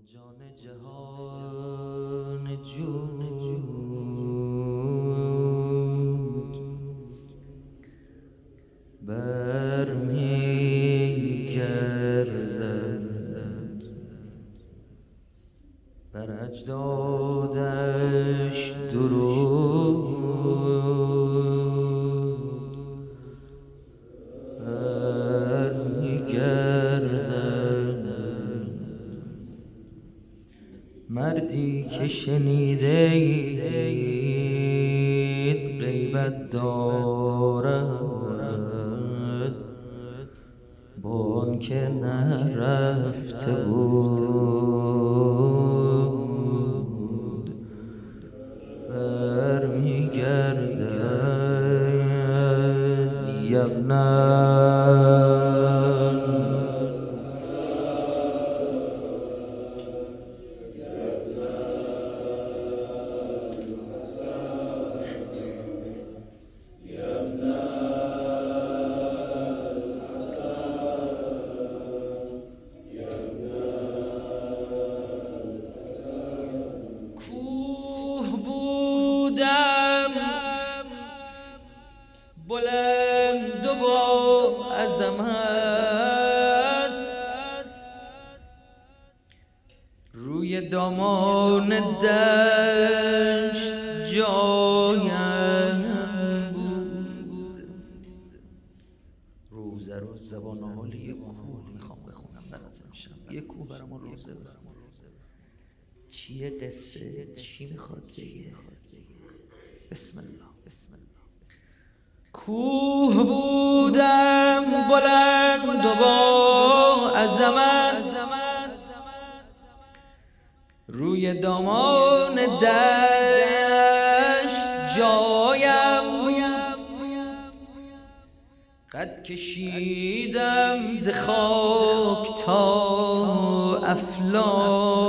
جان جهان جود که شنیده اید غیبت دارد. با آنکه نرفته بود. دشت جایم. بود روزه رو زبان حال کوه می‌خوام بخونم براتون شم یک کوه برام روزه بخونم. چیه قصه؟ چی می‌خواد بگه؟ بسم الله بسم الله. کوه بودم بلند و با عظمت. روی دامان دشت جایم بود. قد کشیدم ز خاک تا افلاک.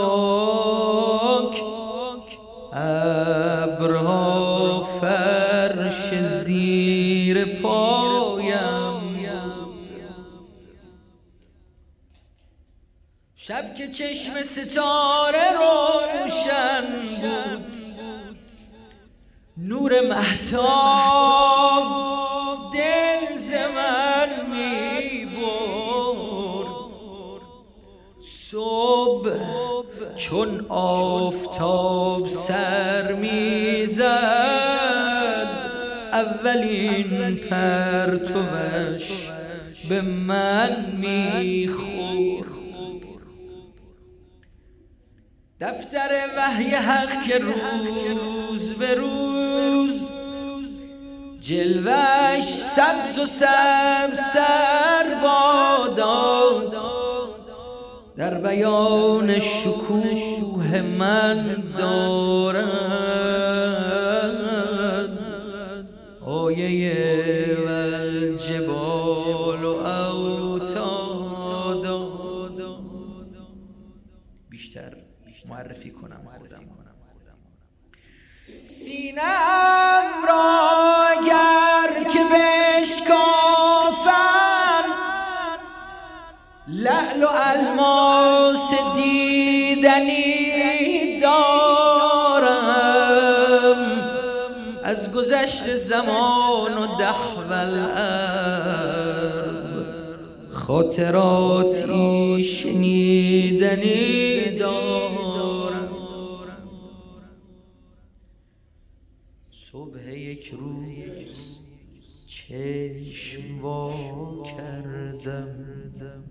ابرها فرش زیر پایم شب که چشم ستاره روشن نور محتاب دل ز من می برد. صبح چون آفتاب سر می‌زد اولین پرتوش به من می‌خورد دفتر وحی حق که روز به روز جلوش سبز و سبزتر بادا در بیان شکوه من دارد زمان و الارض خاطراتی شنیدنی دارم. صبح یک روز چشم وا کردم.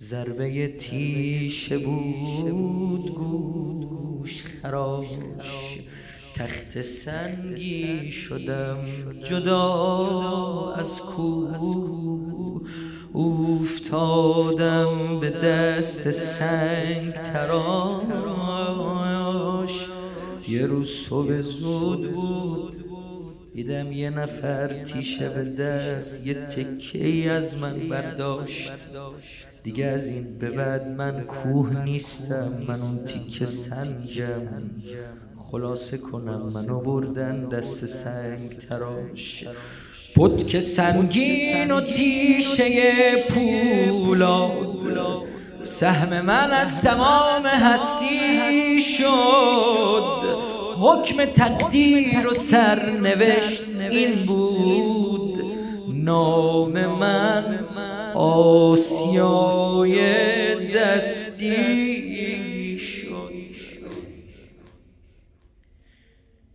ضربه تیشه بود گوش خراش. تخت سنگی شدم. جدا از کوه افتادم به دست سنگ تراش. یه روز صبح زود بود. دیدم یه نفر تیشه به دست یه تکه ای از من برداشت. دیگه از این به بعد من کوه نیستم من اون تیکه سنگم. خلاصه کنم منو بردن دست سنگ تراش که سنگین و تیشه پولاد. سهم من از تمام هستی شد. حکم تقدیر و سرنوشت این بود. نام من آسیای دستی شد.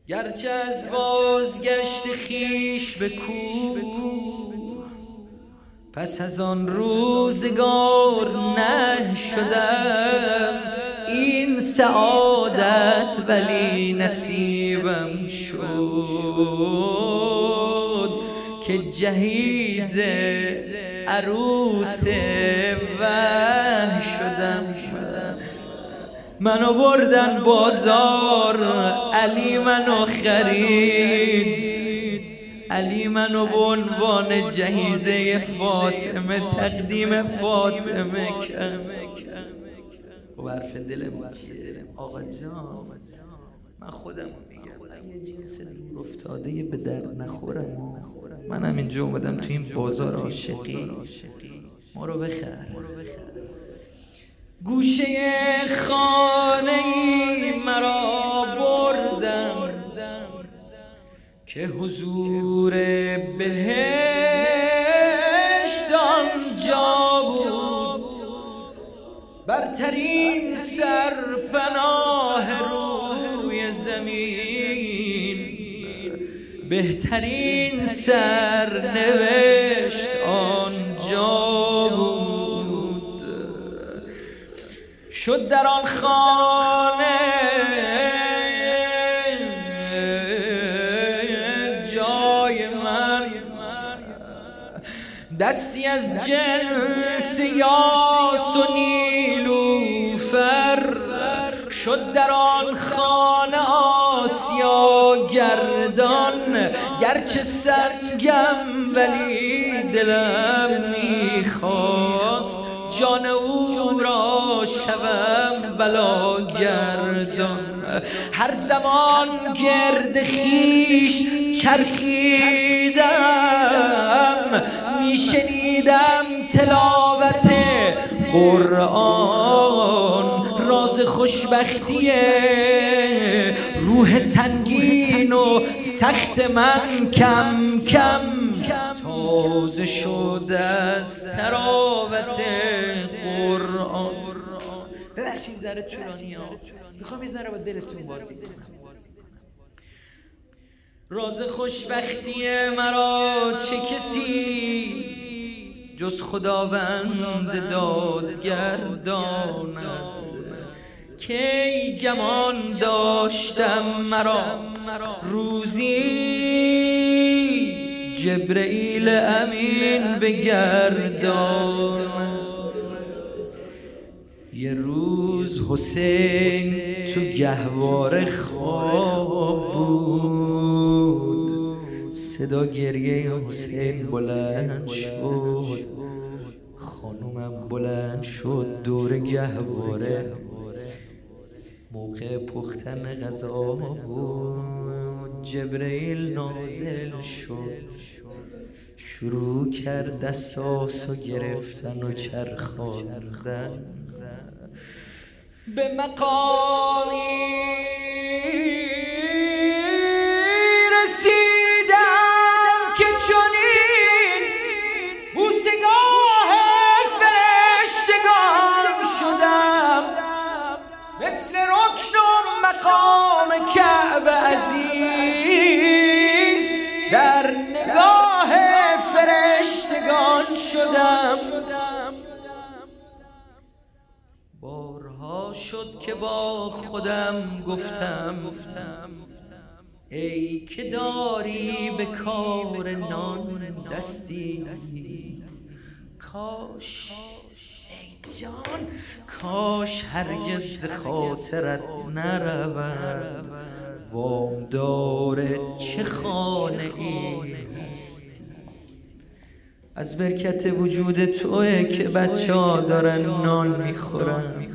گرچه از بازگشت خیش به کو پس از آن روزگار نه شدم این سعادت ولی نصیبم شد که جهیز عروس وح شدم منو بردن بازار. علی منو خرید. علی منو به عنوان جهیزه فاطمه تقدیم فاطمه کرد و حرف دل آقا جان من خودم میگم. یه جنس افتاده به در نخورم. من هم اینجا اومدم تو این بازار عاشقی. ما رو بخر. گوشه خانه مرا بردم که حضور بهشت آنجا بود. برترین سرپناه روی زمین بهترین سرنوشت آنجا شد در آن خانه. جای من. دستی از جنس یاس و نیلوفر شد در آن خانه آسیا گردان. گرچه سنگم ولی دلم می‌خواست جان او را شوم بلا گردان. هر زمان گرد خیش چرخیدم میشنیدم تلاوت قرآن راز خوشبختی روح سنگین و سخت من کم کم. تازه شده از تراوت قرآن. ببخشید ذره طولانی ها. می‌خوام یه ذره با دلتون بازی راز خوشبختی مرا چه کسی؟ جز خداوند دادگرداند. کی گمان داشتم مرا؟ روزی جبرئیل امین بگردان یه روز حسین تو گهواره خواب بود. صدا گریه حسین بلند شد. خانومم بلند شد دور گهواره. موقع پختن غذا بود. جبرئیل نازل شد. شروع کرد دستاسو گرفتن و چرخاندن. به مقامی رسیدم که چنین بوسگاه فرشتگان شدم. مثل رکن مقام کعب عزیز در نگاه فرشتگان شدم. بارها شد که با خودم گفتم ای که داری به کار نان دستی کاش ای جان کاش هرگز خاطرت نرود. وامدار چه خانه ای؟ از برکت وجود توه که بچه ها دارن نان می‌خورن.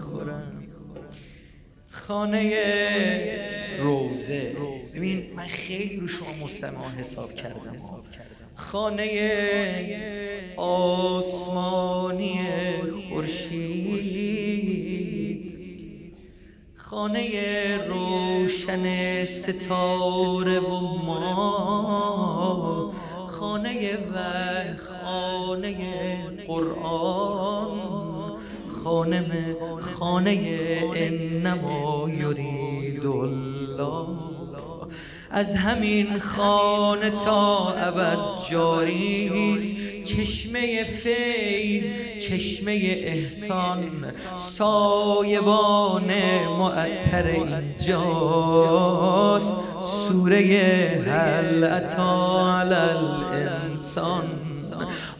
خانه روزه. ببین من خیلی رو شما مستمع حساب کردم. خانه آسمانی خورشید. خانه روشن ستاره و ما. خانه و خانه قرآن خانه خانه انما یرید الله. از همین خانه تا ابد جاری است چشمه فیض چشمه احسان سایبان معطر اینجاست. سوره هل اتا الانسان.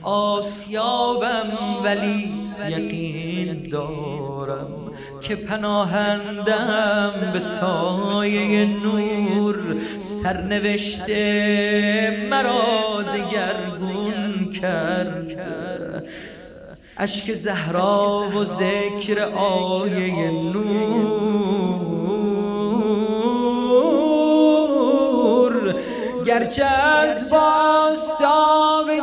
آسیابم ولی یقین دارم که پناهندم به سایه نور سرنوشته مرا دگرگون کرد. اشک زهرا و ذکر آیه نور. گرچه از باستاب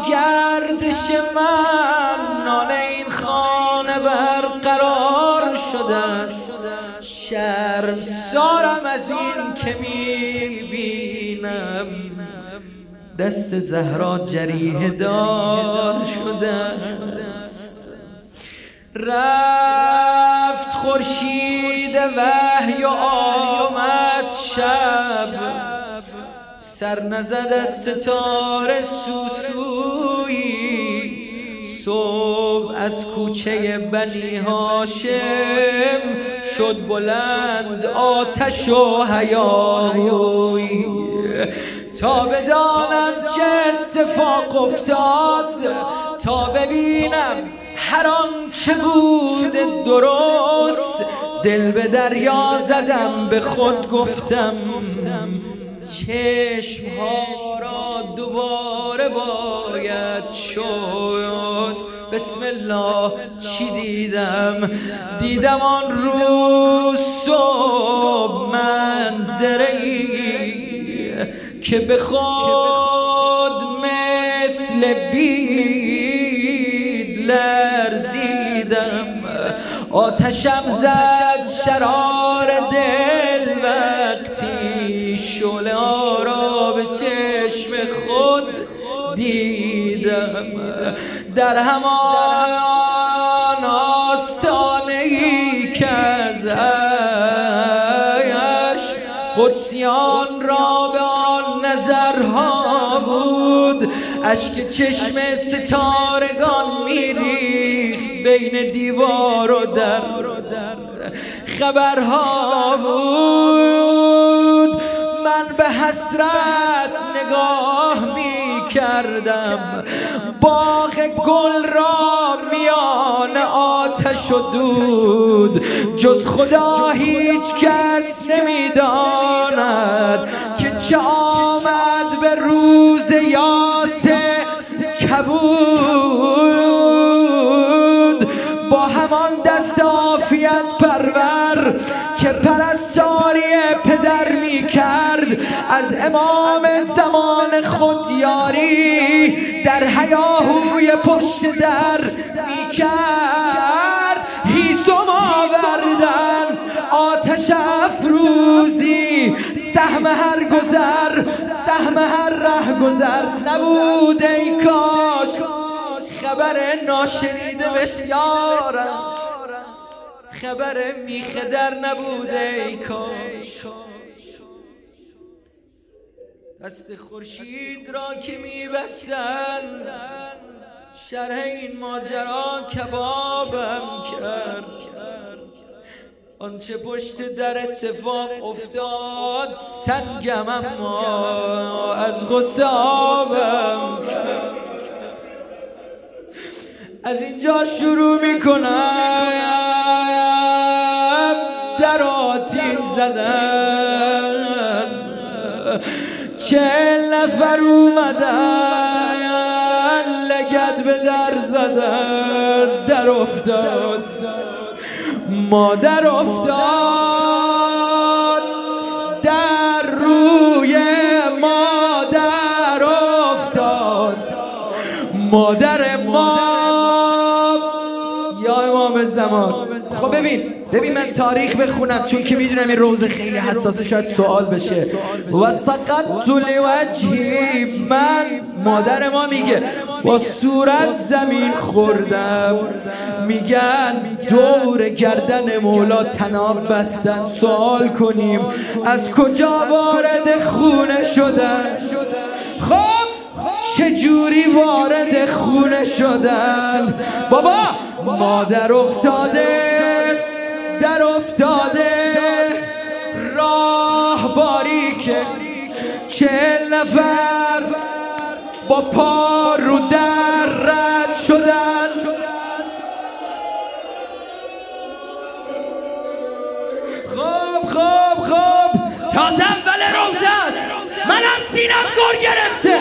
گردش من نان این خانه برقرار شده است. شرم سارم از این که می‌بینم. دست زهرا جریه دار شده است. رفت خورشید وحی و آمد شب. سر نزد از ستاره سوسویی. صبح از کوچه بنی هاشم شد بلند آتش و حیایی تا بدانم چه اتفاق افتاد تا ببینم هر چه بود درست. دل به دریا زدم به خود گفتم چشم ها را دوباره باید شست. بسم الله چی دیدم؟ دیدم آن روز صبح منظره که به خود مثل بید لرزیدم. آتشم زد شرار دل وقتی شله را به چشم خود در همان آستانه ای که از قدسیان را به نظرها بود. اشک چشم ستارگان میریخت بین دیوار و در. خبرها بود. من به حسرت نگاه می کردم. باغ گل را میان آتش و دود. جز خدا هیچ کس نمی‌داند که چه آمد به روز یاس کبود. با همان دست آفیت پرور که پرستاری پدر می کرد از امام زمان خودیاری در حیاهوی پشت در می کرد هیزم آوردن آتش افروزی. سهم هر گذر سهم هر ره گذر نبود ای کاش. خبر ناشنیده بسیار است. خبر میخه در نبوده ای کاش. دست خورشید را که میبستن شرح این ماجرا کبابم کرد. آنچه پشت در اتفاق افتاد سنگم اما از غصه آبم از اینجا شروع می‌کنم در آتیش زدن. چه نفر اومدن لگت به در زدن در افتاد. مادر افتاد در روی مادر افتاد. مادر ما یا امام زمان. خب ببین ببین من تاریخ بخونم چون که می‌دونم این روز خیلی حساسه شاید سوال بشه. و سقط طول وجهی من مادر ما میگه با صورت زمین خوردم. میگن دور گردن مولا تناب بستن. سوال کنیم از کجا وارد خونه شدن؟ خب چجوری وارد خونه شدن؟ بابا مادر افتاده. افتاده راه باریکه چهل نفر با پا رو در رد شدن. خوب خوب خوب تازه اول روزه است. منم سینم گر گرفته.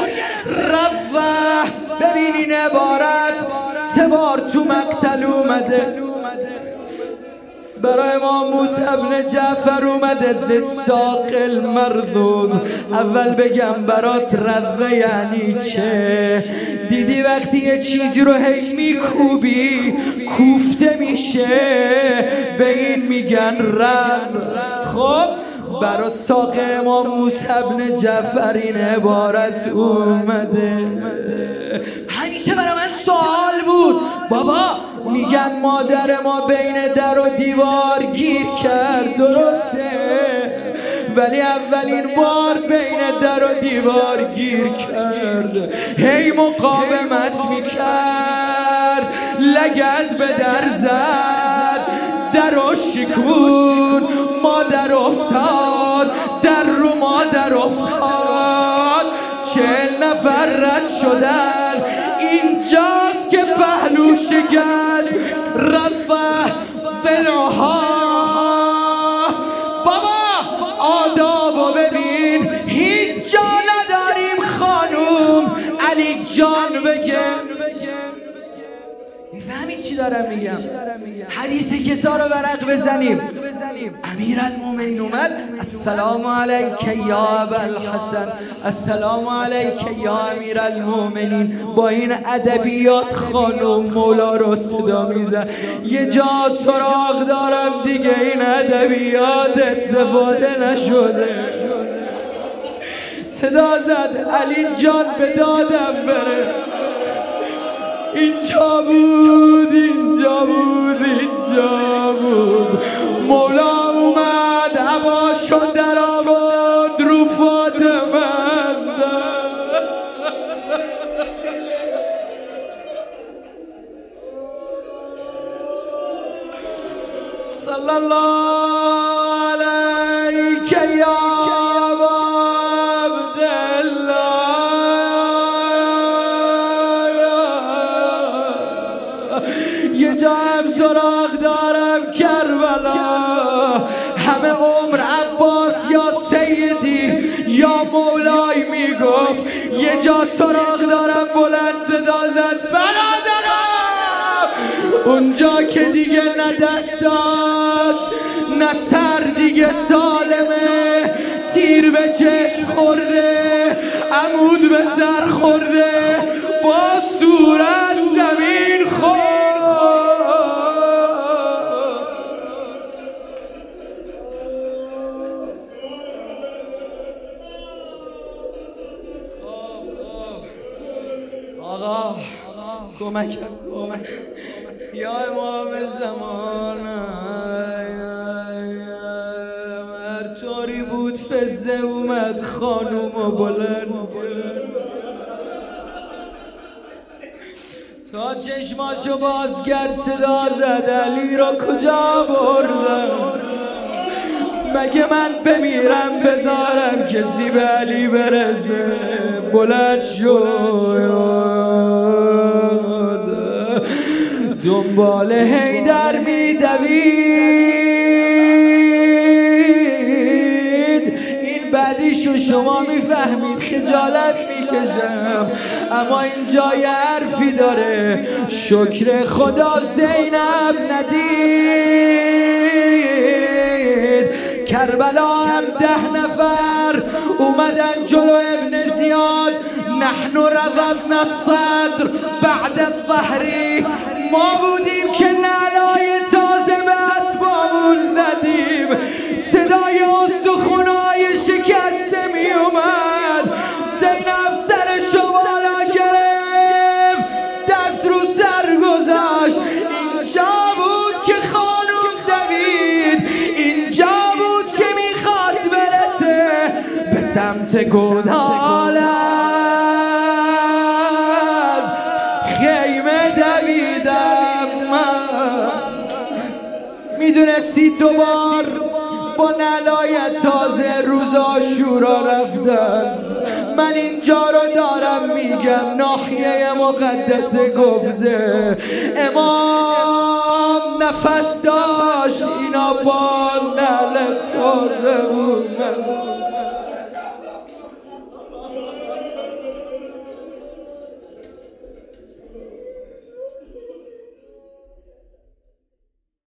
برای ما موسی ابن جعفر اومده ساق المردود. اول بگم برات روه یعنی چه؟ دیدی وقتی یه چیزی رو هی میکوبی کوفته میشه. به این میگن رو خب برا ساق امام موسی ابن جعفر این عبارت اومده. همیشه برای من سوال بود. بابا میگن مادر ما بین در و دیوار گیر کرد درسته؟ ولی اولین بار بین در و دیوار گیر کرد. هی مقاومت می‌کرد لگد به در زد. در و شکون مادر افتاد. در رو مادر افتاد. چه نفر رد شدن. شکست. رفه فلوها بابا آدابو ببین. هیچ جا نداریم خانوم. علی جان بگه. می‌فهمی چی دارم میگم؟ حدیث کسا رو ورق بزنیم. امیر المومنین اومد السلام علیک یا الحسن. السلام علیک یا امیر المومنین با این ادبیات خانم مولا رو صدا میزن. یه جا سراغ دارم دیگه این ادبیات استفاده نشده. صدا زد علی جان به دادم بره. اینجا بود یه جا سراغ دارم بلند صدا زد برادرم! اونجا که دیگه نه دست داشت نه سر دیگه سالمه. تیر به چشم خورده عمود به سر خورده با صورت زمین کمک کمک یا امام زمان هر طوری بود فزه اومد خانوم و بلند. تا چشماشو بازگرد صدا زد علی را کجا بردم؟ مگه من بمیرم بذارم کسی به علی برسه؟ بلند شد دنبال هیدر میدوید. این بعدیشو شما می‌فهمید خجالت می‌کشم. اما این جای حرفی داره. شکر خدا زینب ندید. کربلا هم ده نفر اومدن جلو ابن زیاد. نحن رضقنا الصدر بعد الظهری ما بودیم که نلای تازه به اسبامون زدیم. صدای استخونای شکسته می اومد. زینب سر شوالا گرفت. دست رو سر گذاشت. اینجا بود که خانوم دوید. اینجا بود که می‌خواست برسه. به سمت گودال می‌دونستی دوبار با نلایت تازه روزا شورا رفتن. من اینجا رو دارم میگم ناحیه مقدس گفته. امام نفس داشت اینا با نل تازه بود